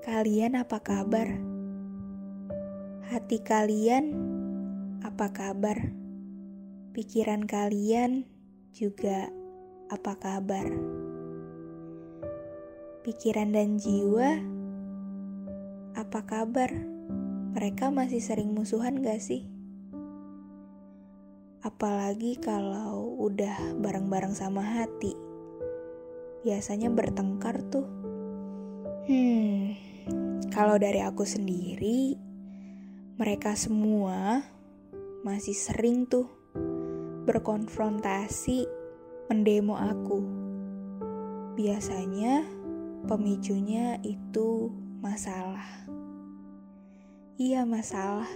Kalian apa kabar? Hati kalian apa kabar? Pikiran kalian juga apa kabar? Pikiran dan jiwa apa kabar? Mereka masih sering musuhan gak sih? Apalagi kalau udah bareng-bareng sama hati. Biasanya bertengkar tuh. Hmm, kalau dari aku sendiri, mereka semua masih sering tuh berkonfrontasi mendemo aku. Biasanya pemicunya itu masalah. Iya, masalah.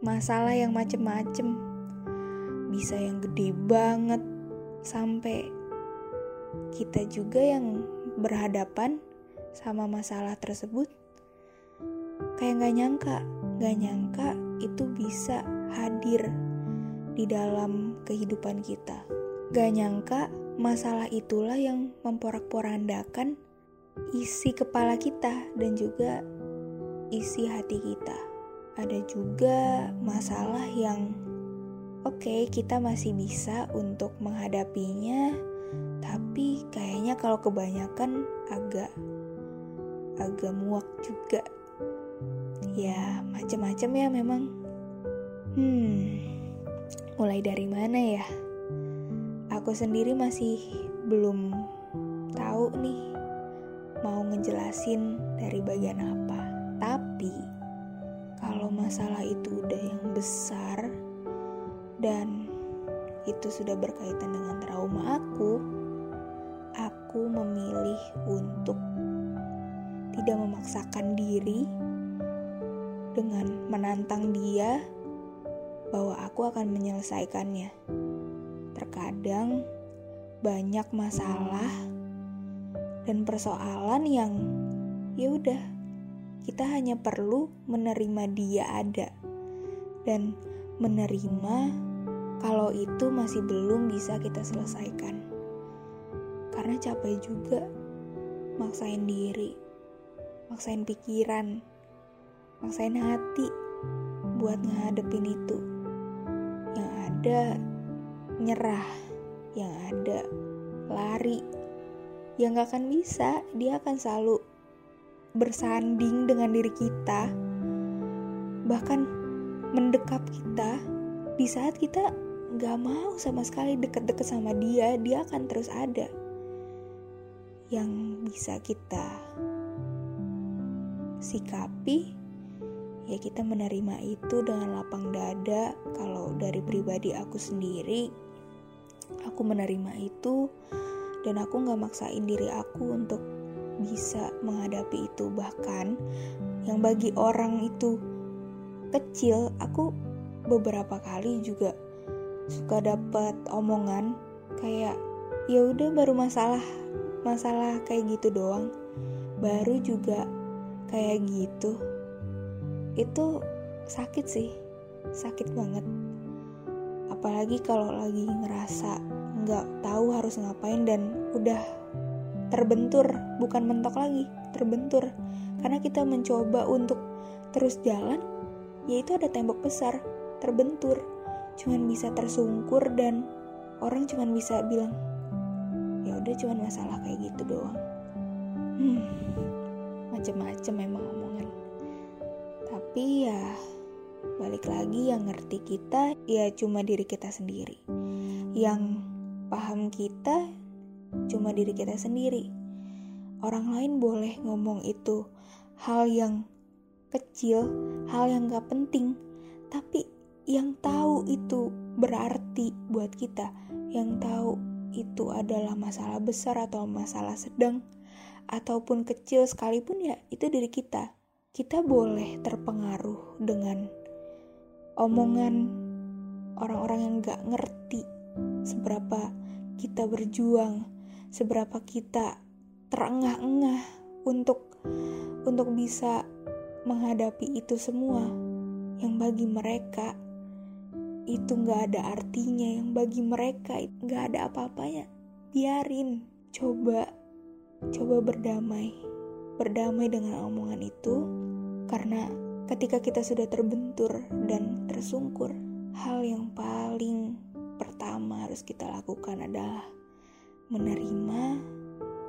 Masalah yang macem-macem. Bisa yang gede banget sampai kita juga yang berhadapan sama masalah tersebut kayak gak nyangka. Gak nyangka itu bisa hadir di dalam kehidupan kita. Gak nyangka masalah itulah yang memporak-porandakan isi kepala kita dan juga isi hati kita. Ada juga masalah yang oke okay, kita masih bisa untuk menghadapinya tapi kayaknya kalau kebanyakan agak agak muak juga ya macam-macam ya memang. Hmm mulai dari mana ya? Aku sendiri masih belum tahu nih mau ngejelasin dari bagian apa. Tapi kalau masalah itu udah yang besar dan itu sudah berkaitan dengan trauma aku aku memilih untuk tidak memaksakan diri dengan menantang dia bahwa aku akan menyelesaikannya. Terkadang banyak masalah dan persoalan yang ya udah kita hanya perlu menerima dia ada dan menerima kalau itu masih belum bisa kita selesaikan. Karena capek juga maksain diri maksain pikiran, maksain hati buat ngadepin itu. Yang ada nyerah, yang ada lari. Yang gak akan bisa, dia akan selalu bersanding dengan diri kita. Bahkan mendekap kita di saat kita gak mau sama sekali deket-deket sama dia, dia akan terus ada. Yang bisa kita sikapi ya kita menerima itu dengan lapang dada. Kalau dari pribadi aku sendiri aku menerima itu dan aku nggak maksain diri aku untuk bisa menghadapi itu. Bahkan yang bagi orang itu kecil aku beberapa kali juga suka dapat omongan kayak ya udah baru masalah masalah kayak gitu doang. Baru juga kayak gitu itu sakit sih sakit banget. Apalagi kalau lagi ngerasa nggak tahu harus ngapain dan udah terbentur bukan mentok lagi terbentur. Karena kita mencoba untuk terus jalan yaitu ada tembok besar terbentur. Cuman bisa tersungkur dan orang cuman bisa bilang ya udah cuman masalah kayak gitu doang. Hmm macem-macem memang omongan tapi ya balik lagi yang ngerti kita ya cuma diri kita sendiri. Yang paham kita cuma diri kita sendiri. Orang lain boleh ngomong itu hal yang kecil hal yang gak penting. Tapi yang tahu itu berarti buat kita. Yang tahu itu adalah masalah besar atau masalah sedang ataupun kecil sekalipun ya itu diri kita. Kita boleh terpengaruh dengan omongan orang-orang yang gak ngerti seberapa kita berjuang, seberapa kita terengah-engah untuk untuk bisa menghadapi itu semua. Yang bagi mereka itu gak ada artinya yang bagi mereka gak ada apa-apanya. Biarin coba coba berdamai berdamai dengan omongan itu karena ketika kita sudah terbentur dan tersungkur, hal yang paling pertama harus kita lakukan adalah menerima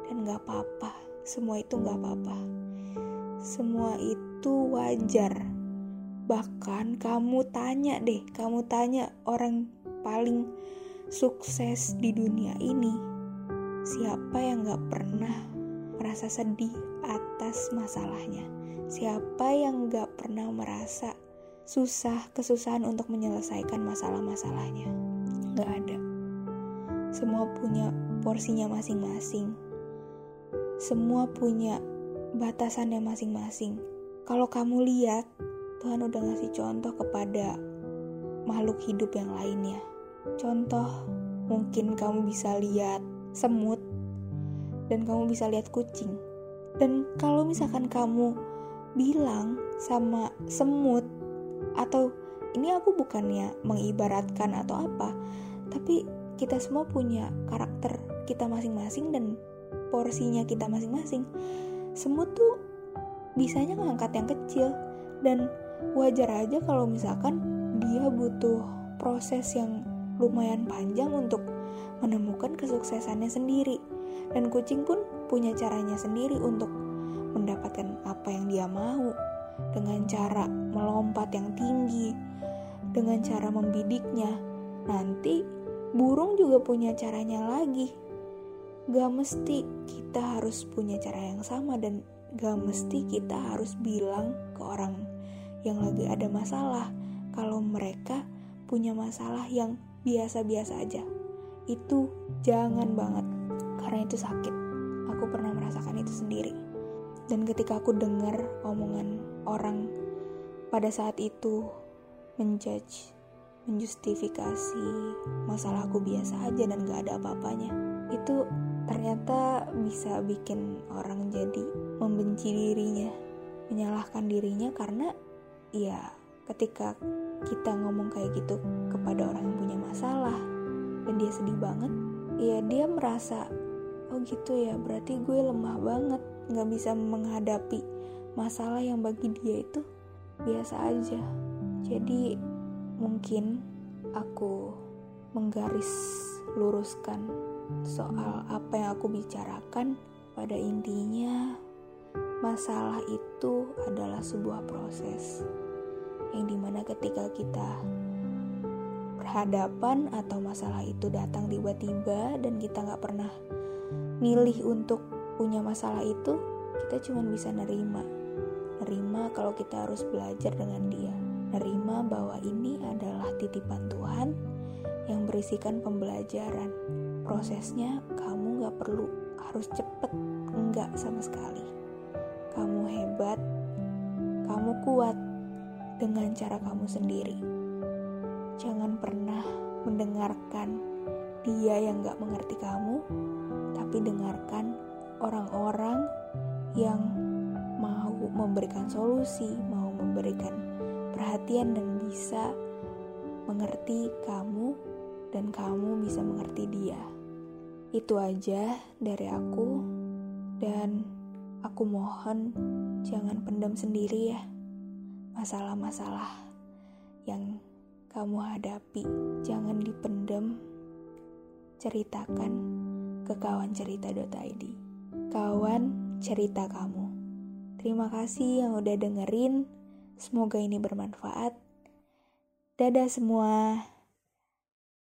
dan gak apa-apa. Semua itu gak apa-apa. Semua itu wajar. Bahkan kamu tanya deh, kamu tanya orang paling sukses di dunia ini, siapa yang gak pernah merasa sedih atas masalahnya. Siapa yang gak pernah merasa susah, kesusahan untuk menyelesaikan masalah-masalahnya? Gak ada. Semua punya porsinya masing-masing. Semua punya batasannya masing-masing. Kalau kamu lihat, Tuhan udah ngasih contoh kepada makhluk hidup yang lainnya. Contoh, mungkin kamu bisa lihat semut dan kamu bisa lihat kucing. Dan kalau misalkan kamu bilang sama semut atau ini aku bukannya mengibaratkan atau apa, tapi kita semua punya karakter kita masing-masing dan porsinya kita masing-masing. Semut tuh bisanya ngangkat yang kecil dan wajar aja kalau misalkan dia butuh proses yang lumayan panjang untuk menemukan kesuksesannya sendiri. Dan kucing pun punya caranya sendiri untuk mendapatkan apa yang dia mau dengan cara melompat yang tinggi, dengan cara membidiknya. Nanti burung juga punya caranya lagi. Gak mesti kita harus punya cara yang sama dan gak mesti kita harus bilang ke orang yang lagi ada masalah kalau mereka punya masalah yang biasa-biasa aja. Itu jangan banget karena itu sakit. Aku pernah merasakan itu sendiri. Dan ketika aku dengar omongan orang pada saat itu menjudge, menjustifikasi masalah aku biasa aja dan gak ada apa-apanya, itu ternyata bisa bikin orang jadi membenci dirinya, menyalahkan dirinya karena ya ketika kita ngomong kayak gitu kepada orang yang punya masalah dan dia sedih banget, ya dia merasa gitu ya berarti gue lemah banget nggak bisa menghadapi masalah yang bagi dia itu biasa aja. Jadi mungkin aku menggaris luruskan soal apa yang aku bicarakan. Pada intinya masalah itu adalah sebuah proses yang di mana ketika kita berhadapan atau masalah itu datang tiba-tiba dan kita nggak pernah milih untuk punya masalah itu, kita cuma bisa nerima. Nerima kalau kita harus belajar dengan dia. Nerima bahwa ini adalah titipan Tuhan yang berisikan pembelajaran. Prosesnya kamu gak perlu harus cepet, enggak sama sekali. Kamu hebat, kamu kuat dengan cara kamu sendiri. Jangan pernah mendengarkan dia yang gak mengerti kamu tapi dengarkan orang-orang yang mau memberikan solusi, mau memberikan perhatian dan bisa mengerti kamu dan kamu bisa mengerti dia. Itu aja dari aku dan aku mohon jangan pendam sendiri ya masalah-masalah yang kamu hadapi. Jangan dipendam, ceritakan ke kawan cerita.id. Kawan cerita kamu. Terima kasih yang udah dengerin. Semoga ini bermanfaat. Dadah semua.